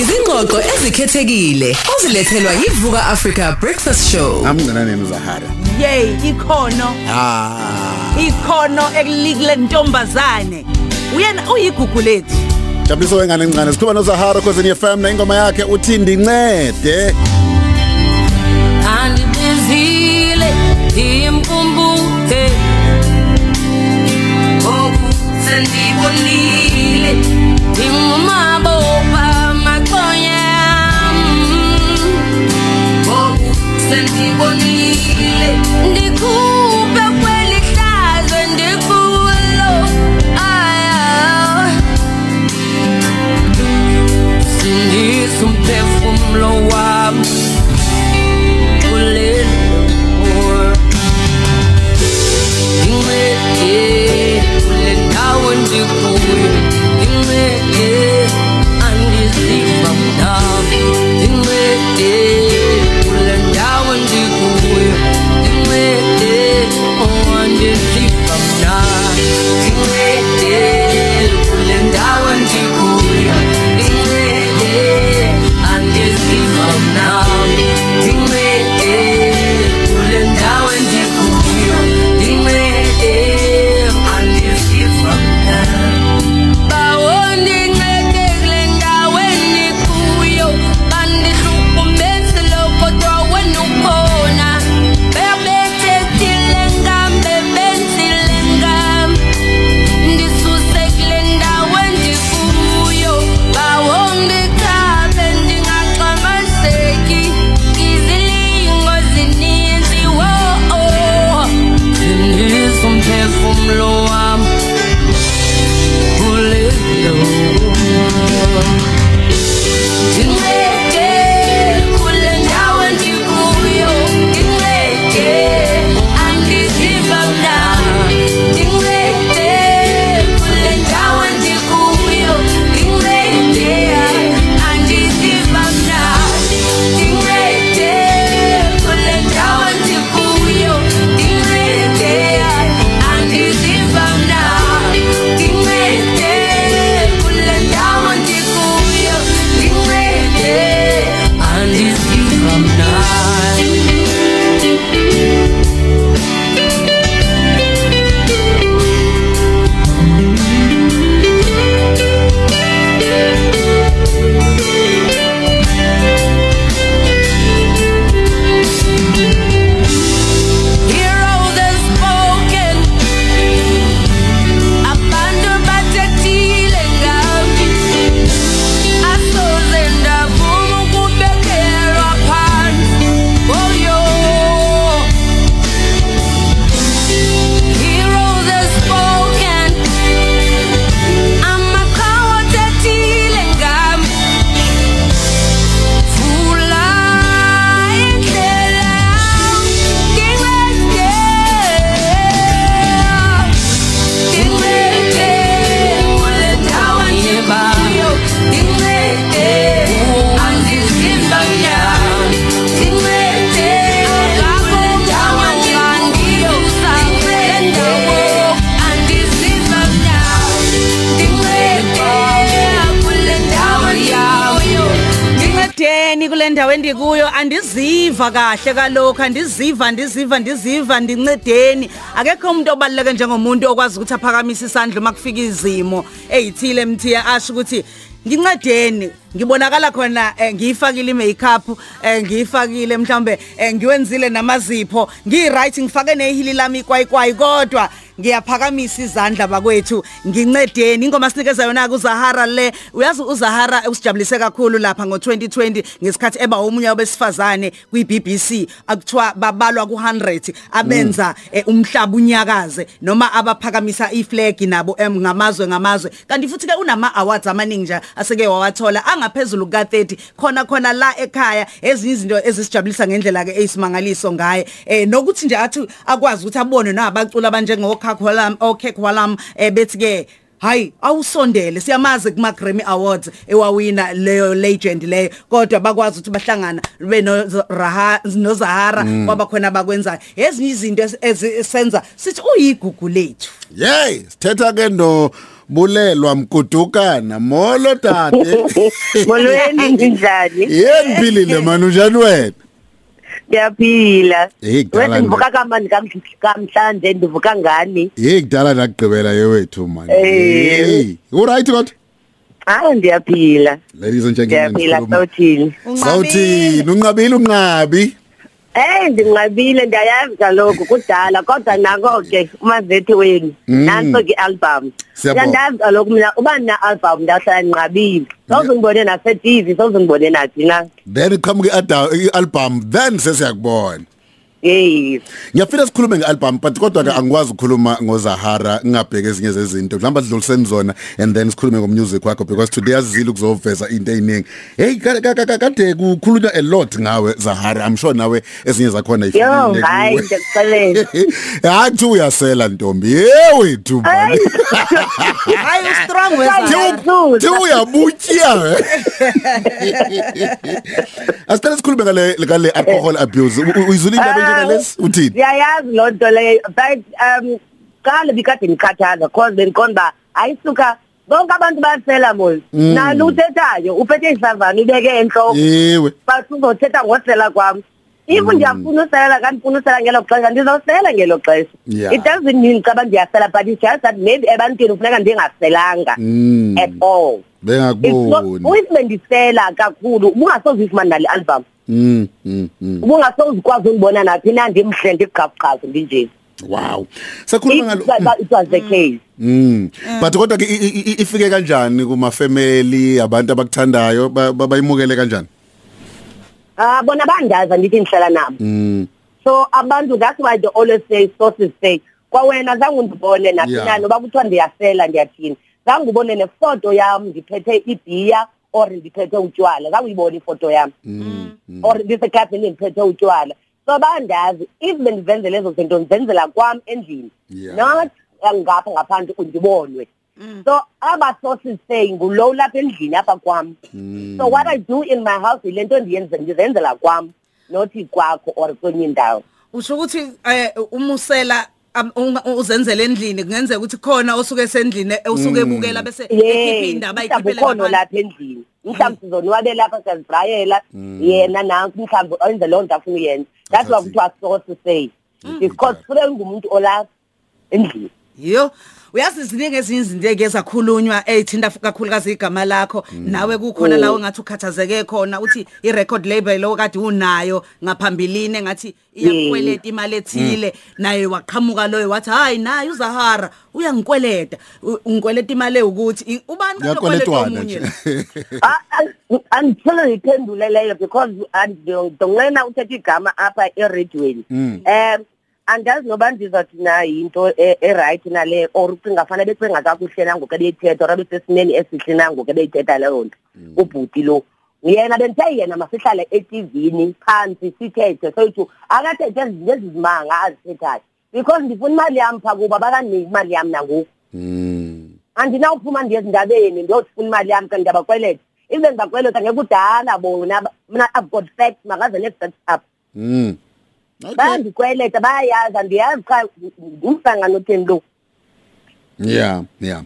Izingxoxo ezikhethekile ozilethelwa yivuka Africa Breakfast Show. Amngananeni uZahara. yey ikhono Ah. ikhono ekulikule ntombazane uyena uyigugu lethu Jabuliso wengane encane sikhuluma noZahara Khosini FM na ingoma yakhe uthi ndincede. andibizile imkumbuke ngoku sendibonile ingumabopha ngoku sendibonile endikuyo andiziva kahle kalokhu andiziva ndiziva ndiziva ndincedeni akekho umuntu obaluleke njengomuntu okwazi ukuthi aphakamise isandla uma kufika izimo eyithile emthiya asho ukuthi ngincedeni ngibonakala khona eh, ngiyifakile imakeup eh, ngiyifakile mhlambe eh, ngiwenzile namazipho ngiright ngifake nehili lami kwayikwai kodwa ngiyaphakamisa izandla bakwethu. Ngincedeni. Ingoma sinikeza yona kuZahara le? Uyazi uZahara usijabulise kakhulu lapha ngo2020 ngesikhathi eba omunye wabesifazane kwiBBC akuthiwa babalwa ku100 abenza eh, umhlaba unyakaze noma abaphakamisa iflag nabo em, ngamazwe ngamazwe. Kanti futhi ke unama awards amaningi nje aseke wawathola angaphezulu ka30 khona khona la ekhaya ezinye izinto ezisijabulisa ngendlela ke eyisimangaliso ngaye. Eh nokuthi nje athi akwazi ukuthi abone nabacula abanjengo Khakwalam oKhekwalam eh bethi ke hayi awusondele siyamazi kuma Grammy Awards ewawina leyo legend leyo kodwa bakwazi ukuthi bahlangana be no Raha no Zahara kwaba khona bakwenzayo ezinye izinto esenza sithi uyigugu lethu. Yey, sithetha ke no bulelwa mkudukana molo tate. Molweni njani? yeni philile manje unjani wena? Ngiyaphila. Hey, kudala Wena ndivuka kamani kam- kamhlanje ndivuka ngani? hey kudala nakugqibela yewethu man Eh. hey uright kodwa Ah ndiyaphila. ladies and gentlemen Ndiyaphila sikhuluma- sawuthini? sawuthini unqabile unqabi Eh ndinqabile ndiyayazi kaloku kudala kodwa nako ke umazethi wenu Mm. nanso ke album. Siyabonga. Yandazi kaloku mina uba na album ndahlala nqabile. Sawuzungibone na TV sawuzungibone nathi na. then iqhamuke i-album then sesiyakubona Yes. ngiyafika sikhulume nge-album but kodwa ke angikwazi ukukhuluma ngozahara ngingabheki ezinye zezinto. Mhlawumbe sidluliseni zona and then sikhulume ngomusic wakho because today azizile ukuzoveza into eyiningi hey ka- ka- ka- kade kukhulunywa a lot ngawe zahara. I'm sure nawe ezinye zakhona Yo hayi ndikuxelela. hayi kuthiwa uyasela ntombi. Yewethu Hayi. hayi ustrong wesa Ngiyathusa. Thi uyabutya. Asicela sikhulume ngale ngale alcohol abuse. U- u- uyizula indaba njengalesi uthini? Siyayazi loo nto leyo but um qala bikade ngikhathaza cause bendiqonda ayisuka bonke abantu basela mos nalo uthethayo? Uphethe isavani ubeke enhloko Yewe but uzothetha ngosela kwami if ndiyafuna usela kanti funa usela ngelo xesha ndizosela ngelo xesha. Yeah. it doesn't mean xa ndiyasela but it's just that maybe ebantwini kufuneka ndingaselanga Mm. at all. It's not- bengakuboni. if bendisela kakhulu ubungasozifumani nale album. Mm mm mm. Ubungasozikwazi undibona naphi na ndimhle ndiqhafuqhafu ndinje wow. Sakhuluma If ngalo that- it was the case. Mm. But kodwa ke i- i- i- ifike kanjani kuma family abantu abakuthandayo ba- ba- bayimukele kanjani? Ah bona bandaza ndithi ndihlala nabo. Mm. So abantu that's why they always say sources say kwawena zange undibone naphi Yeah. na noba kuthiwa ndiyasela ndiyathini? Zange ubone nefoto yam ndiphethe ibhiya or ndiphethe utywala zange uyibone ifoto yam mm or ndisekafeni ndiphethe utywala. So bandazi if bendizenzela ezo zinto ndizenzela kwam endlini. Yeah. not eh, ngapha ngaphandle undibonwe. So aba sources say ngulow lapha endlini apha kwam. So what i do in my house yile nto ndiyenze ndizenzela kwam nothi kwakho or kwenye indawo. Usho ukuthi eh, umusela am- unga- uzenzele endlini kungenzeka ukuthi khona osuke esendlini usuke ebukela bese ekhipha indaba mhlawumbe ayikhiphele ukhona lapha endlini. Mhlawumbe sizonwabe lapha siyazibrayela yena nanku mhlawumbe enze loo nto afuna uyenza. That's why Fantastic. kuthiwa source say. Because kufuneka ngumuntu olapha endlini. Yo uyazi ziningi ezinye izinto eke zakhulunywa ezithinta kakhulukazi igama lakho. Nawe kukhona lawo ngathi ukhathazeke khona uthi i record label lo kade unayo ngaphambilini ngathi iyakweleta imali ethile. Naye waqhamuka loyo wathi hayi naye uzahara uyangikweleta. U- ungikweleta imali ukuthi I- ubani kalokweleta uyakweletwana omunye? nje. Ah, ah, andithole ngiphendule leyo because andonqena uthetha igama apha eradioweni. Um andazi noba ndizothi na yinto e- e-right nale or ucinga fanele becinga kakuhle nangoku ebeyithetha or abesesimeni esihle nangoku ebeyithetha leyo nto ubhuti lo. Yena bendithe yena masihlale etivini phantsi sithethe soyithu akathethe ezinto ezizimanga azithethayo. Because ndifuna imali yam phaa kuba bakandinika imali yam nangoku. Mm. Andinawuphuma ndiye ezindabeni ndiyofuna imali yam kanti ndiyabakweleta. Even ndibakweleta ngeke kudala bona ba- mna i've got facts makaze nee-facts up. Mm. Okay bayandikweleta bayayazi andiyazi cha ngumhlangano otheni lo Yeah, yeah.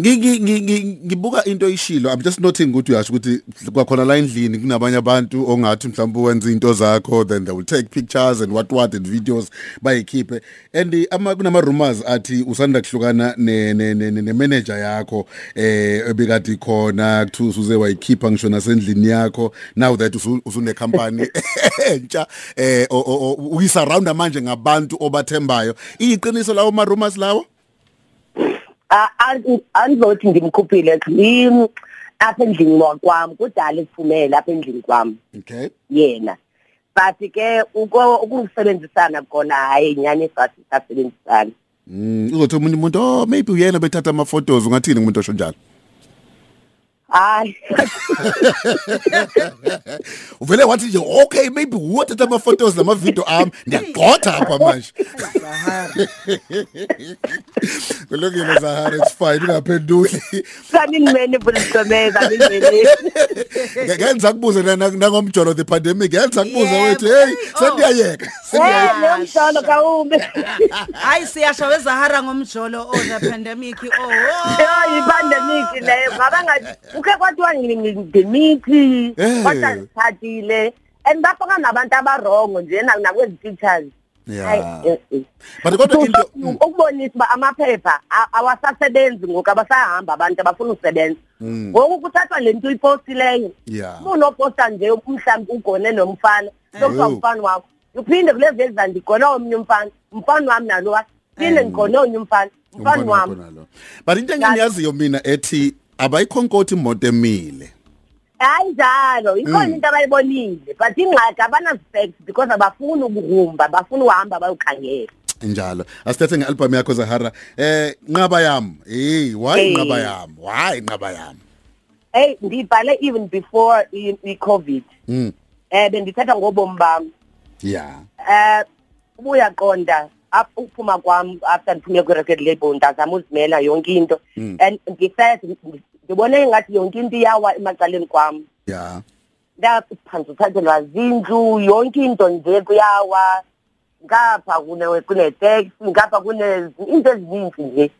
Ngi ngi- ngi- ngibuka into ishilo I'm just noting ukuthi uyasho ukuthi kwakhona la endlini kunabanye abantu ongathi mhlawumbe wenza into zakho then they will take pictures and what what and videos bayikhiphe. And eh, ama kunama rumors athi usanda kuhlukana ne ne ne, ne, ne manager yakho eh ebekade khona kuthiwa usuze wayikhipha ngisho nasendlini yakho. Now that usu- usune company entsha eh o- o- o- uyisurround manje ngabantu obathembayo. Iyiqiniso lawo ma rumors lawo? Ah, an- andizothi ndimkhuphile Im- apha endlini kwam kudala ifumele apha endlini kwam okay. Yena. But ke uko- ukusebenzisana kona hayi nyani sathi sasebenzisana. Mm uzothi umunye umuntu oh maybe uyena bethatha ama photos ungathini umuntu osho njalo? Hayi uvele wathi nje okay maybe wathatha ama photos nama video ami. Ndiyagqotha apha manje. Kulungile Zahara it's fine ungaphenduli sanimene bulisomeza nimene ngenza kubuze nangomjolo the pandemic ngenza kubuze Yebo. wethu hey Oh. sendiyayeka sendiyayeka. Eh lomhlolo kawume. Hayi siyasho wezahara ngomjolo oh the pandemic oh Yo ipandemic leyo ngaba ngathi ukhe kwathiwa ngimithi Eh. kodwa sithathile and bafaka nabantu abarongo nje na- nakwezi pictures Yeah. Hayi, eh, eh. But kodwa into So, ukubonisa uba amaphepha a- awasasebenzi ngoku abasahamba abantu abafuna ukusebenza. Ngoku kuthathwa le nto uyipostileyo. Yeah. unoposta nje mhlawumbi ugone nomfana. Sokuthiwa Oh. umfana wakho. Uphinde kule vezi zandigone omnye umfana. Umfana wami nalowa phinde ngigone omnye umfana. Umfana umfana wami. wakho nalo. But into engiyaziyo mina ethi abayikhonkoti imoto emile. Hayi njalo ikhona into abayibonile but ingxaki abana-facts because abafuni ukuhumba bafuna uhamba bayokhangela. Njalo asithethe ngealbum yakho Zahara. Eh nqaba yami hey why Eh. nqaba yami why nqaba yami hey ndiyibhale even before i- i-covid. Mm. Um bendithetha ngobomi bam. Yeah. Eh ubuyaqonda. Ap- ukuphuma kwam after ndiphume kwi-record label ndazama uzimela yonke into. And ndifet ndibone ingathi yonke into iyawa emacaleni kwam yeah ndaphanza uthathelwa zindlu yonke into nje kuyawa. Ngapha kune kune-tax ngapha kune into ezininzi nje.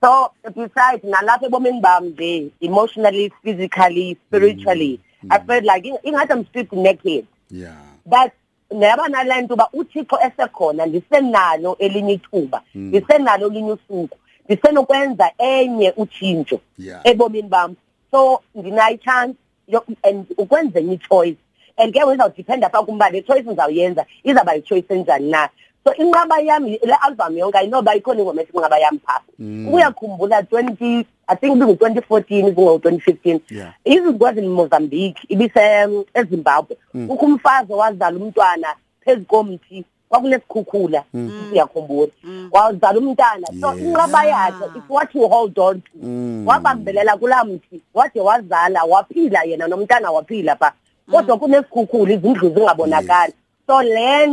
So besides nalapha ebomini bam nje emotionally physically spiritually i felt like ing- ingathi i'm stripped naked yeah but neyaba nale nto uba uthixo esekhona ndisenalo elinye ithuba ndisenalo elinye usuku ndisenokwenza enye utshintsho Yeah. ebomini bam. So ndinayo ichance yo- and ukwenza enye ichoice. And ke izawudiphenda phaa kum uba le choice ndizawuyenza izawuba yichoice enjani na? So inqaba yam le album yonke ayinoba ikhona ingoma ethi inqaba yam phaa ukuyakhumbula twenty i think ibingu-twenty fourteen ibingo-twenty fifteen. Yeah. izikwazi Mozambique ibise um, eZimbabwe. Kukho umfazi owazala umntwana phezu komthi kwakunesikhukhula siyakhumbula wazala umntana. So Yes. inqaba yakhe it's what you hold on to wabambelela kulaa mthi wade wazala waphila yena nomntana waphila pha. Kodwa kunesikhukhula izindlu zingabonakali. So le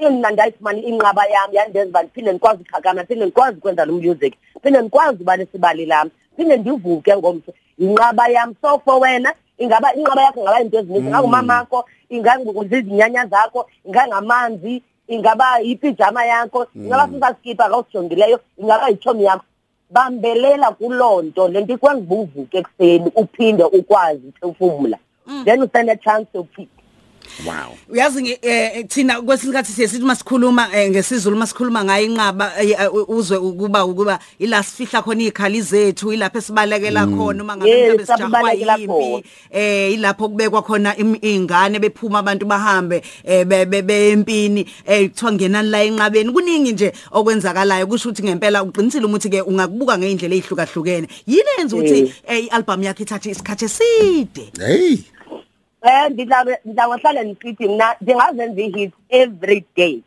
nto imna ndayifumana inqaba yam yandenza uba ndiphinde ndikwazi uphakama phinde ndikwazi ukwenza lo music phinde ndikwazi uba nesibali lam phinde ndivuke ngomso. Yinqaba yam so for wena ingaba inqaba yakho ingaba yinto ezininzi. Ingangumamakho inganguzizinyanya zakho ingangamanzi ingaba yipijama yakho ingaba sisaskipa kawusijongileyo ingaba yitshomi yakho. Bambelela kuloo nto le nto ikwenza uba uvuke ekuseni uphinde ukwazi uphefumla. Then usene chance yophila wow. Uyazi nge- eh, thina kwesinkathi siye sithi masikhuluma eh, ngesizulu masikhuluma ngayo inqaba eh, eh, uzwe ukuba ukuba ila sifihla khona izikhali zethu ilapho esibalekela khona uma ngabe mhlawumbe sijahwa yimpi eh ilapho kubekwa khona ingane bephuma abantu bahambe eh, be- be- beyempini eh kuthiwa ngenani la enqabeni. Kuningi nje okwenzakalayo kusho ukuthi ngempela uqinisile ukuthi ke ungakubuka ngeindlela ezihlukahlukene yini yenza ukuthi eh, i-album yakhe ithathe isikhathi eside? Hey! Eh ndidla ndidla ngohlala ndisithi mina ndingazenza i-hit every day.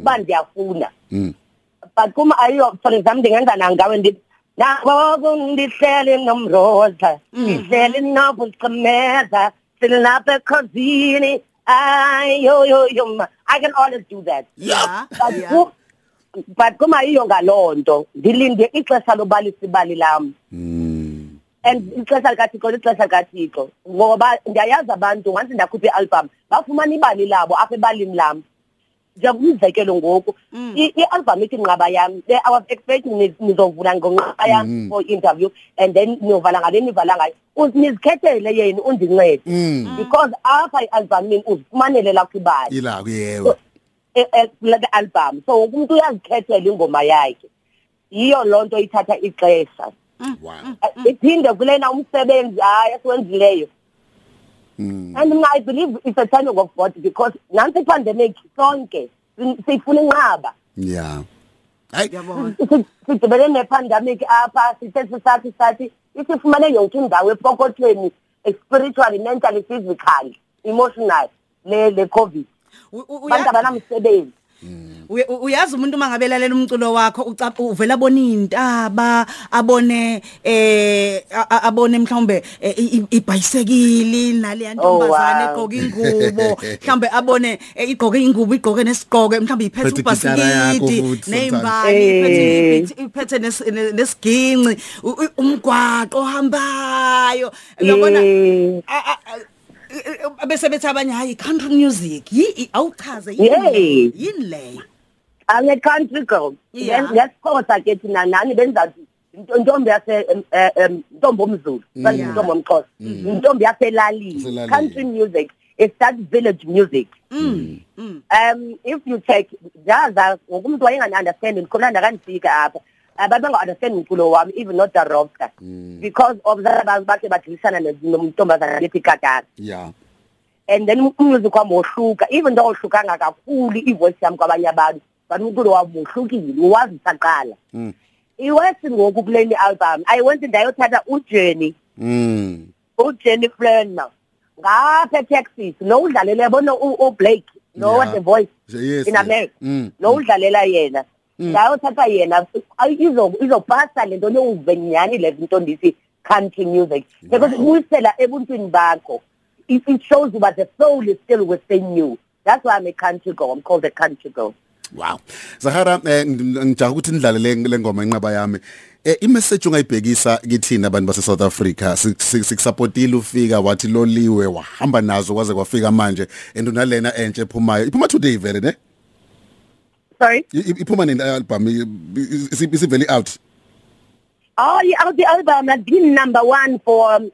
Uba ndiyafuna mm. But kuma ayiyo for example ndingenza nangawe ndithi nangoku ndihleli nomroza ndihleli nobucimeza silapha ekhosini. Ayoyoyo ma i can always do that. Yeah. But yeah. ku- but kuma yiyo ngaloo nto ndilinde ixesha lobalisa ibali lam mm. And ixesha likathixo lixesha likathixo ngoba ndiyayazi abantu once ndakhupha i-album bafumana ibali labo apha ebalini lam njengokumzekelo ngoku i- i-album ithi nqaba yam le i was expecting niz- nizovula ngonqaba yam for interview and then niyovala ngale nivala ngayo. Uz- nizikhethele yena undincede. Mm. Because apha i-albumini uzifumanele lakho ibali ila kuyewe e- e- kule album so wonke umuntu uyazikhethela ingoma yakhe. Yiyo loo nto ithatha ixesha. Wow. Iphinde kulena umsebenzi hayi esiwenzileyo mm and mina i believe it's a timing of god because nansi ipandemic sonke si- sifuna inqaba. Yeah ay Ngiyabona. Si- sidibene nepandemic apha sithe sisathi sathi isifumane yonke indawo epokothweni eh, spiritually mentally physically emotional le le covid. U- u- abantu uya- abanamsebenzi. Uye- u- uyazi umuntu mangabelalela umculo wakho uca- uvela abone intaba abone eh a- a- abone mhlawumbe eh, i- i- ibhayisekili nale yantombazane Oh, wow. egqoka ingubo mhlawumbe abone eh, igqoke ingubo igqoke nesigqoke mhlawumbe iphethe Phethe igitara yakho ubhasikidi futhi nezimbali Eh. iphethe iphethe nes- ne- nesiginci u- u- umgwaqo ohambayo yabona Yeah. a- a- a- bese bethi abanye hayi country music yi awuchaze Yeah. yini yini leyo I'm a country girl. Yeah. Ngesixhosa ke thina nani benza into- intombi yase em, eh, em, intombi omzulu, bathi Yeah. intombi omxhosa. Intombi yaselalini. Yaselalini. Country music is that village music. Mm. Mm. Um if you check jaza ngokumuntu wayengani understand ngikhona ndakandifika apha. Ababe nga understand umculo wami even not the rocker because of that abantu bakhe badlisana nomntombazana lethi katara. yeah. And then umusic wami wohluka even though ohlukanga kakhulu ivoice yami kwabanye abantu but umculo wami wohlukile uwazi saqala Mm. iwest ngoku kuleni album i went ndayothatha ujourney mm. ujourney flerner ngapha etexas lo udlalela yabona u- ublake lo Yeah. what the voice yes in yes. america. Mm. Lo udlalela yena. ndayothatha yena Ay, izo izopasa lento leuve nyani le zinto ndithi country music. Because ubuyisela ebuntwini bakho it, it shows you that the soul is still within you. That's why i'm a country girl i'm called a country girl. Wow. Zahara eh, ng- ngijaha ukuthi nidlale le le ngoma inqaba yami. Eh imessage ungayibhekisa kithina abantu base South Africa sikusupportile ufika wathi loliwe wahamba nazo kwaze kwafika manje. And unalena entshe ephumayo iphuma today vele ne? Sorry? I- i- iphuma nini album isiveli out. Oh yeah the album has been number one for um,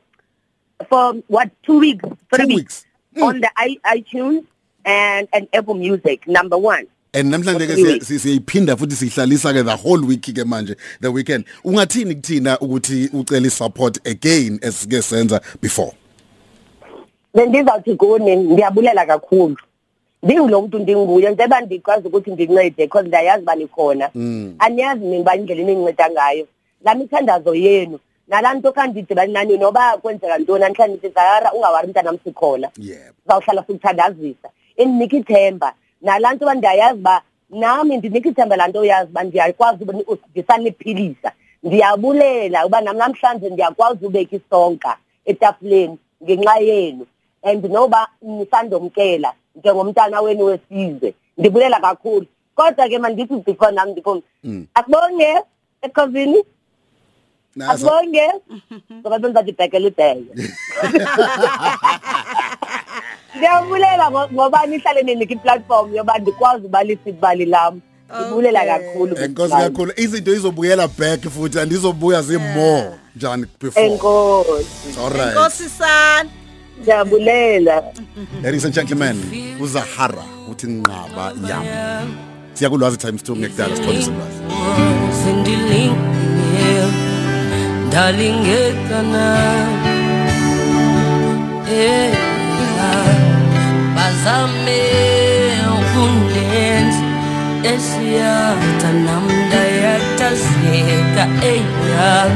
for what two weeks three Two weeks, weeks. on the I, itunes and and apple music number one. And namhlanje ke For three siya- weeks. si- siyiphinda futhi sihlalisa ke the whole week ke manje the weekend. Ungathini kuthina ukuthi ucela support again esike senza before? Bendizawuthi kuni ndiyabulela kakhulu. Ndingulo mntu ndinguye njengoba ndikwazi ukuthi ndincede because ndiyayazi uba nikhona. Aniyazi mina uba indlela eninceda ngayo. Laa mithandazo yenu nalaa nto khandidibani nani noba kwenzeka ntoni namhlanje nithi zara ungawari mntanam sikhona yeah zawuhlala sikuthandazisa. Indinika ithemba. Nalaa nto uba ndiyayazi uba nami ndinika ithemba laa nto uyazi uba ndiyakwazi uba ni- ndisaniphilisa. Ndiyabulela uba nam namhlanje ndiyakwazi ubeka isonka etafuleni ngenxa yenu. And noba nisandomkela njengomntana wenu wesizwe. Ndibulela kakhulu. Kodwa ke mandithi before nam ndikhona akubonge ekhosini Naso akubonge ngoba benzadibhekela ibheke ndiyabulela ngo- ngoba nihlale ninika i-platform yoba ndikwazi ubalisa ibali lam. Ndibulela Okay. kakhulu enkosi kakhulu. Izinto izobuyela back futhi andizobuya zimore njani before. Enkosi. All right. Nkosi sana ndiyabulela ladies and gentlemen uzahara uthi nqaba yami. Siya kulwazi times 2 ngekudala sipholisa ulwazi sendilingile ndalingekana. Eh bazame ukundenza esiyata namndayatazeka eya eya.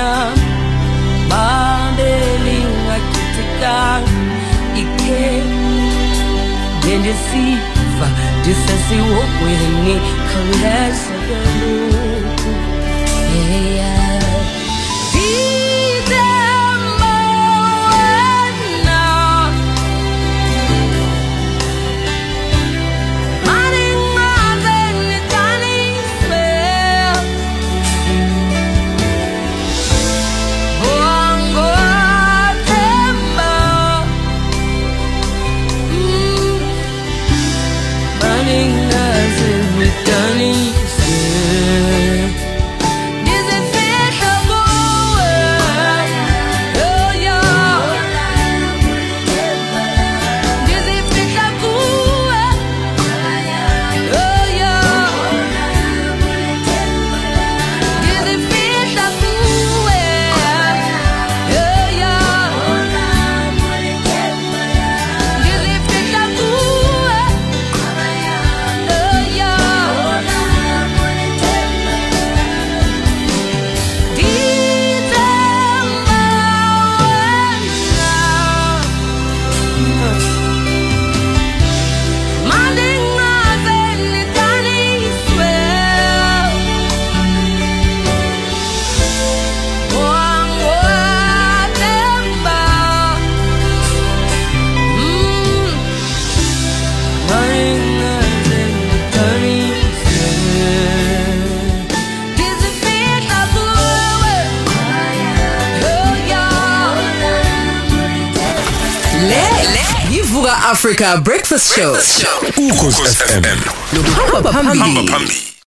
Bayam babelingakitika ike bendisiva ndisesiwogweni khawuleza kaloku Africa Breakfast Show. ukhosi FM Hamba phambili. phambili